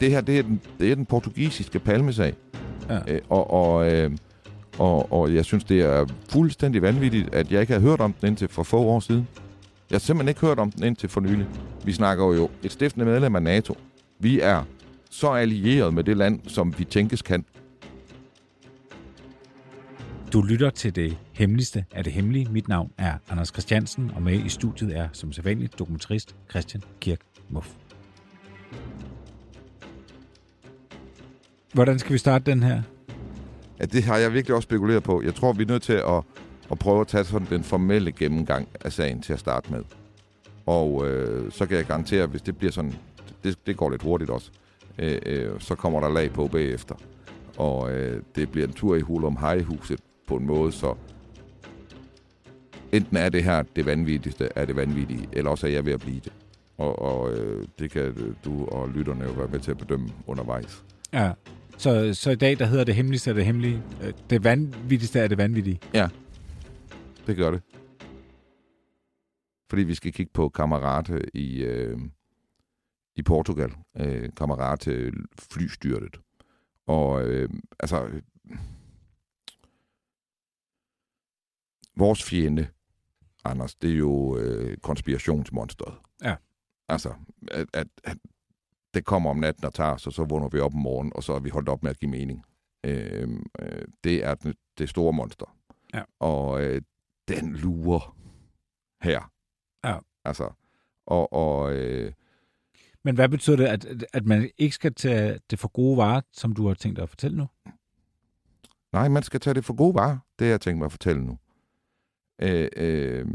Det her, det er den, det er den portugisiske palmesag. Ja. Øh, og, og, øh, og, og jeg synes, det er fuldstændig vanvittigt, at jeg ikke har hørt om den indtil for få år siden. Jeg har simpelthen ikke hørt om den indtil for nylig. Vi snakker jo et stiftende medlem af NATO. Vi er så allieret med det land, som vi tænkes kan. Du lytter til det hemmeligste af det hemmelige. Mit navn er Anders Christiansen, og med i studiet er som sædvanligt dokumentarist Christian Kirk Muff. Hvordan skal vi starte den her? Ja, det har jeg virkelig også spekuleret på. Jeg tror, vi er nødt til at, at prøve at tage sådan den formelle gennemgang af sagen til at starte med. Og øh, så kan jeg garantere, at hvis det bliver sådan, det, det går lidt hurtigt også, øh, øh, så kommer der lag på bagefter. Og øh, det bliver en tur i Hulum Hejhuset på en måde, så enten er det her det vanvittigste af det vanvittige, eller også er jeg ved at blive det. Og, og øh, det kan du og lytterne jo være med til at bedømme undervejs. Ja. Så, så i dag, der hedder det hemmeligste af det hemmelige. Øh, Det vanvittigste af det vanvittige. Ja, det gør det. Fordi vi skal kigge på Kammerate i, øh, i Portugal. Øh, Kammerate flystyrtet. Og øh, altså... Vores fjende, Anders, det er jo øh, konspirationsmonstret. Ja. Altså, at, at, at det kommer om natten og tager og så vågner vi op om morgenen, og så er vi holdt op med at give mening. Øh, øh, det er det, det store monster. Ja. Og øh, den lurer her. Ja. Altså, og, og øh, Men hvad betyder det, at, at man ikke skal tage det for gode varer, som du har tænkt dig at fortælle nu? nej, man skal tage det for gode varer, det har jeg tænkt mig at fortælle nu. Øh, øh,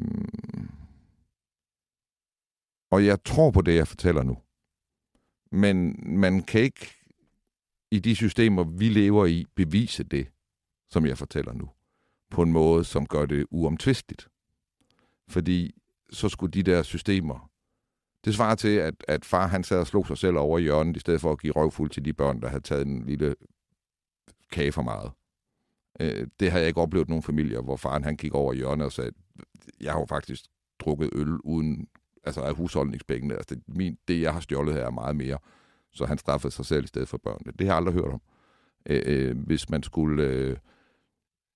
og jeg tror på det, jeg fortæller nu. Men man kan ikke i de systemer, vi lever i, bevise det, som jeg fortæller nu, på en måde, som gør det uomtvisteligt. Fordi så skulle de der systemer... Det svarer til, at, at far han sad og slog sig selv over i hjørnet, i stedet for at give røvfuld til de børn, der havde taget en lille kage for meget. Øh, det har jeg ikke oplevet nogen familier, hvor faren han gik over i hjørnet og sagde, jeg har jo faktisk drukket øl uden altså af husholdningspengene. Altså det, min, det, jeg har stjålet her, er meget mere. Så han straffede sig selv i stedet for børnene. Det har jeg aldrig hørt om. Øh, øh, hvis man skulle øh,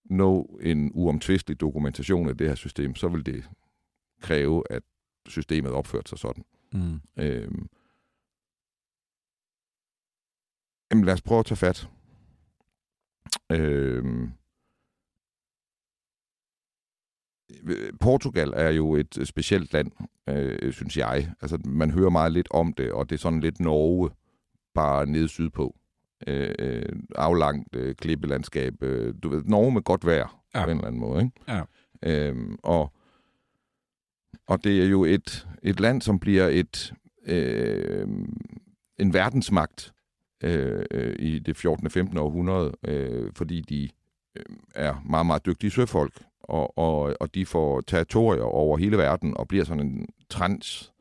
nå en uomtvistelig dokumentation af det her system, så vil det kræve, at systemet opførte sig sådan. Mm. Øh, jamen lad os prøve at tage fat. Øh, Portugal er jo et øh, specielt land, øh, synes jeg. Altså, man hører meget lidt om det, og det er sådan lidt Norge, bare nede sydpå. Øh, øh, aflangt øh, klippelandskab. Øh, du ved, Norge med godt vejr, Ja. ja. på en eller anden måde. Ikke? Ja. Øhm, og, og det er jo et, et land, som bliver et øh, en verdensmagt øh, øh, i det 14. og 15. århundrede, øh, fordi de øh, er meget, meget dygtige søfolk, og, og, og de får territorier over hele verden og bliver sådan en trans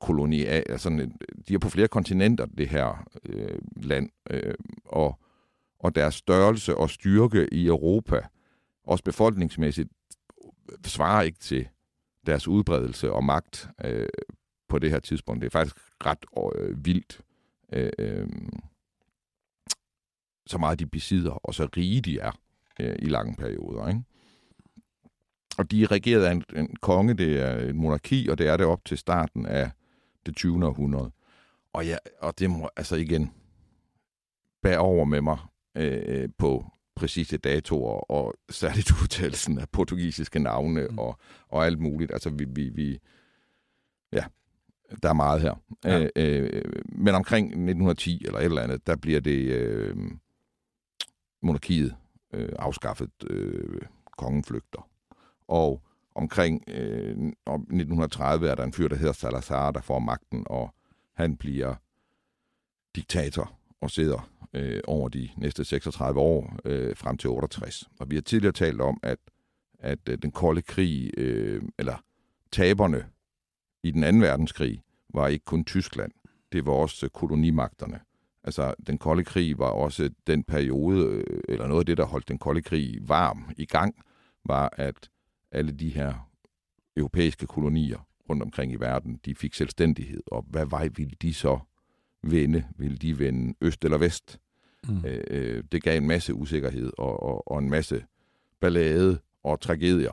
koloni af, altså en, de er på flere kontinenter, det her øh, land, øh, og, og deres størrelse og styrke i Europa, også befolkningsmæssigt, svarer ikke til deres udbredelse og magt øh, på det her tidspunkt. Det er faktisk ret øh, vildt, øh, øh, så meget de besidder, og så rige de er øh, i lange perioder. Ikke? Og de er regeret af en, en konge, det er en monarki, og det er det op til starten af det 20. århundrede. Og, ja, og det må altså igen bære over med mig øh, på præcise datoer, og særligt udtalelsen af portugisiske navne Mm. og, og alt muligt. Altså vi, vi, vi ja, der er meget her. Ja. Ja. Øh, øh, men omkring 1910 eller et eller andet, der bliver det øh, monarkiet øh, afskaffet, øh, kongen flygter. Og omkring øh, om 1930 er der en fyr, der hedder Salazar, der får magten, og han bliver diktator og sidder øh, over de næste 36 år øh, frem til 68. Og vi har tidligere talt om, at, at øh, den kolde krig, øh, eller taberne i den anden verdenskrig, var ikke kun Tyskland. Det var også kolonimagterne. Altså, den kolde krig var også den periode, øh, eller noget af det, der holdt den kolde krig varm i gang, var, at alle de her europæiske kolonier rundt omkring i verden, de fik selvstændighed. Og hvad vej ville de så vende? Ville de vende øst eller vest? Mm. Øh, øh, det gav en masse usikkerhed og, og, og en masse ballade og tragedier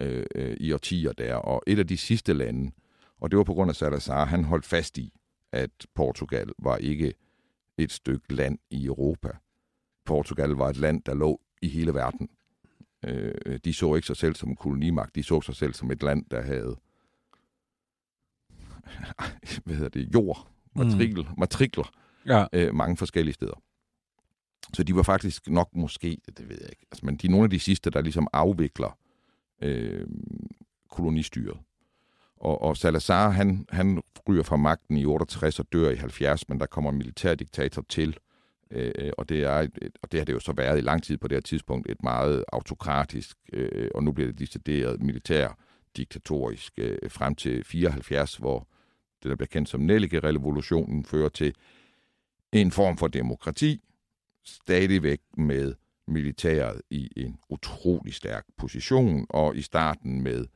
øh, øh, i årtier der. Og et af de sidste lande, og det var på grund af Salazar, han holdt fast i, at Portugal var ikke et stykke land i Europa. Portugal var et land, der lå i hele verden. Øh, de så ikke sig selv som en kolonimagt, de så sig selv som et land, der havde hvad hedder det, jord, matrikel, mm. matrikler, ja. øh, mange forskellige steder. Så de var faktisk nok måske, det ved jeg ikke, altså, men de er nogle af de sidste, der ligesom afvikler øh, kolonistyret. Og, og Salazar, han, han ryger fra magten i 68 og dør i 70, men der kommer en militærdiktator til, øh, og, det er et, og det har det jo så været i lang tid på det her tidspunkt, et meget autokratisk, øh, og nu bliver det decideret militær diktatorisk øh, frem til 74, hvor det, der bliver kendt som Nellike-revolutionen, fører til en form for demokrati, stadigvæk med militæret i en utrolig stærk position, og i starten med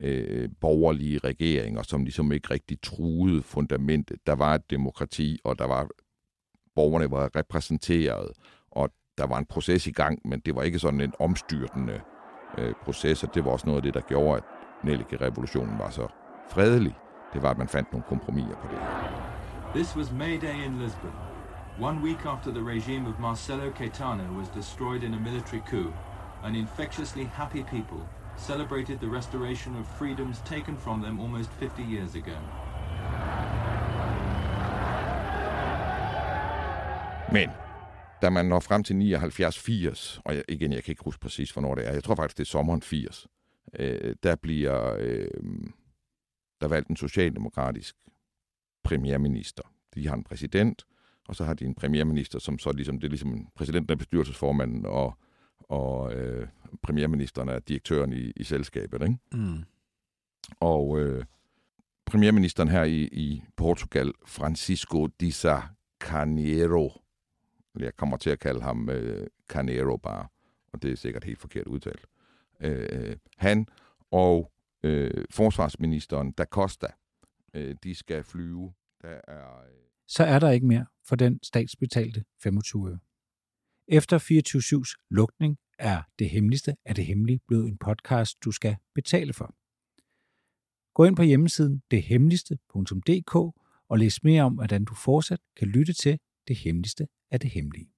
øh, borgerlige regeringer, som ligesom ikke rigtig truede fundamentet. Der var et demokrati, og der var borgerne var repræsenteret, og der var en proces i gang, men det var ikke sådan en omstyrtende øh, proces, og det var også noget af det, der gjorde, at Nellike-revolutionen var så fredelig. Det var, at man fandt nogle kompromiser på det. This was May Day in Lisbon. One week after the regime of Marcelo Caetano was destroyed in a military coup, an infectiously happy people celebrated the restoration of freedoms taken from them almost 50 years ago. Men da man når frem til 79-80, og jeg, igen, jeg kan ikke huske præcis, hvornår det er, jeg tror faktisk, det er sommeren 80, øh, der bliver øh, der valgt en socialdemokratisk premierminister. De har en præsident, og så har de en premierminister, som så ligesom, det er ligesom præsidenten er bestyrelsesformanden, og, og øh, premierministeren er direktøren i, i selskabet. Ikke? Mm. Og øh, premierministeren her i, i Portugal, Francisco de Sá Carneiro, jeg kommer til at kalde ham øh, Carneiro bare, og det er sikkert helt forkert udtalt. Øh, øh, han og øh, forsvarsministeren, da Costa, øh, de skal flyve. Der er, øh... Så er der ikke mere for den statsbetalte 25 øre. Efter 24-7's lukning er Det Hemmeligste af det Hemmelige blevet en podcast, du skal betale for. Gå ind på hjemmesiden dethemmeligste.dk og læs mere om, hvordan du fortsat kan lytte til det Hemmeligste af det Hemmelige.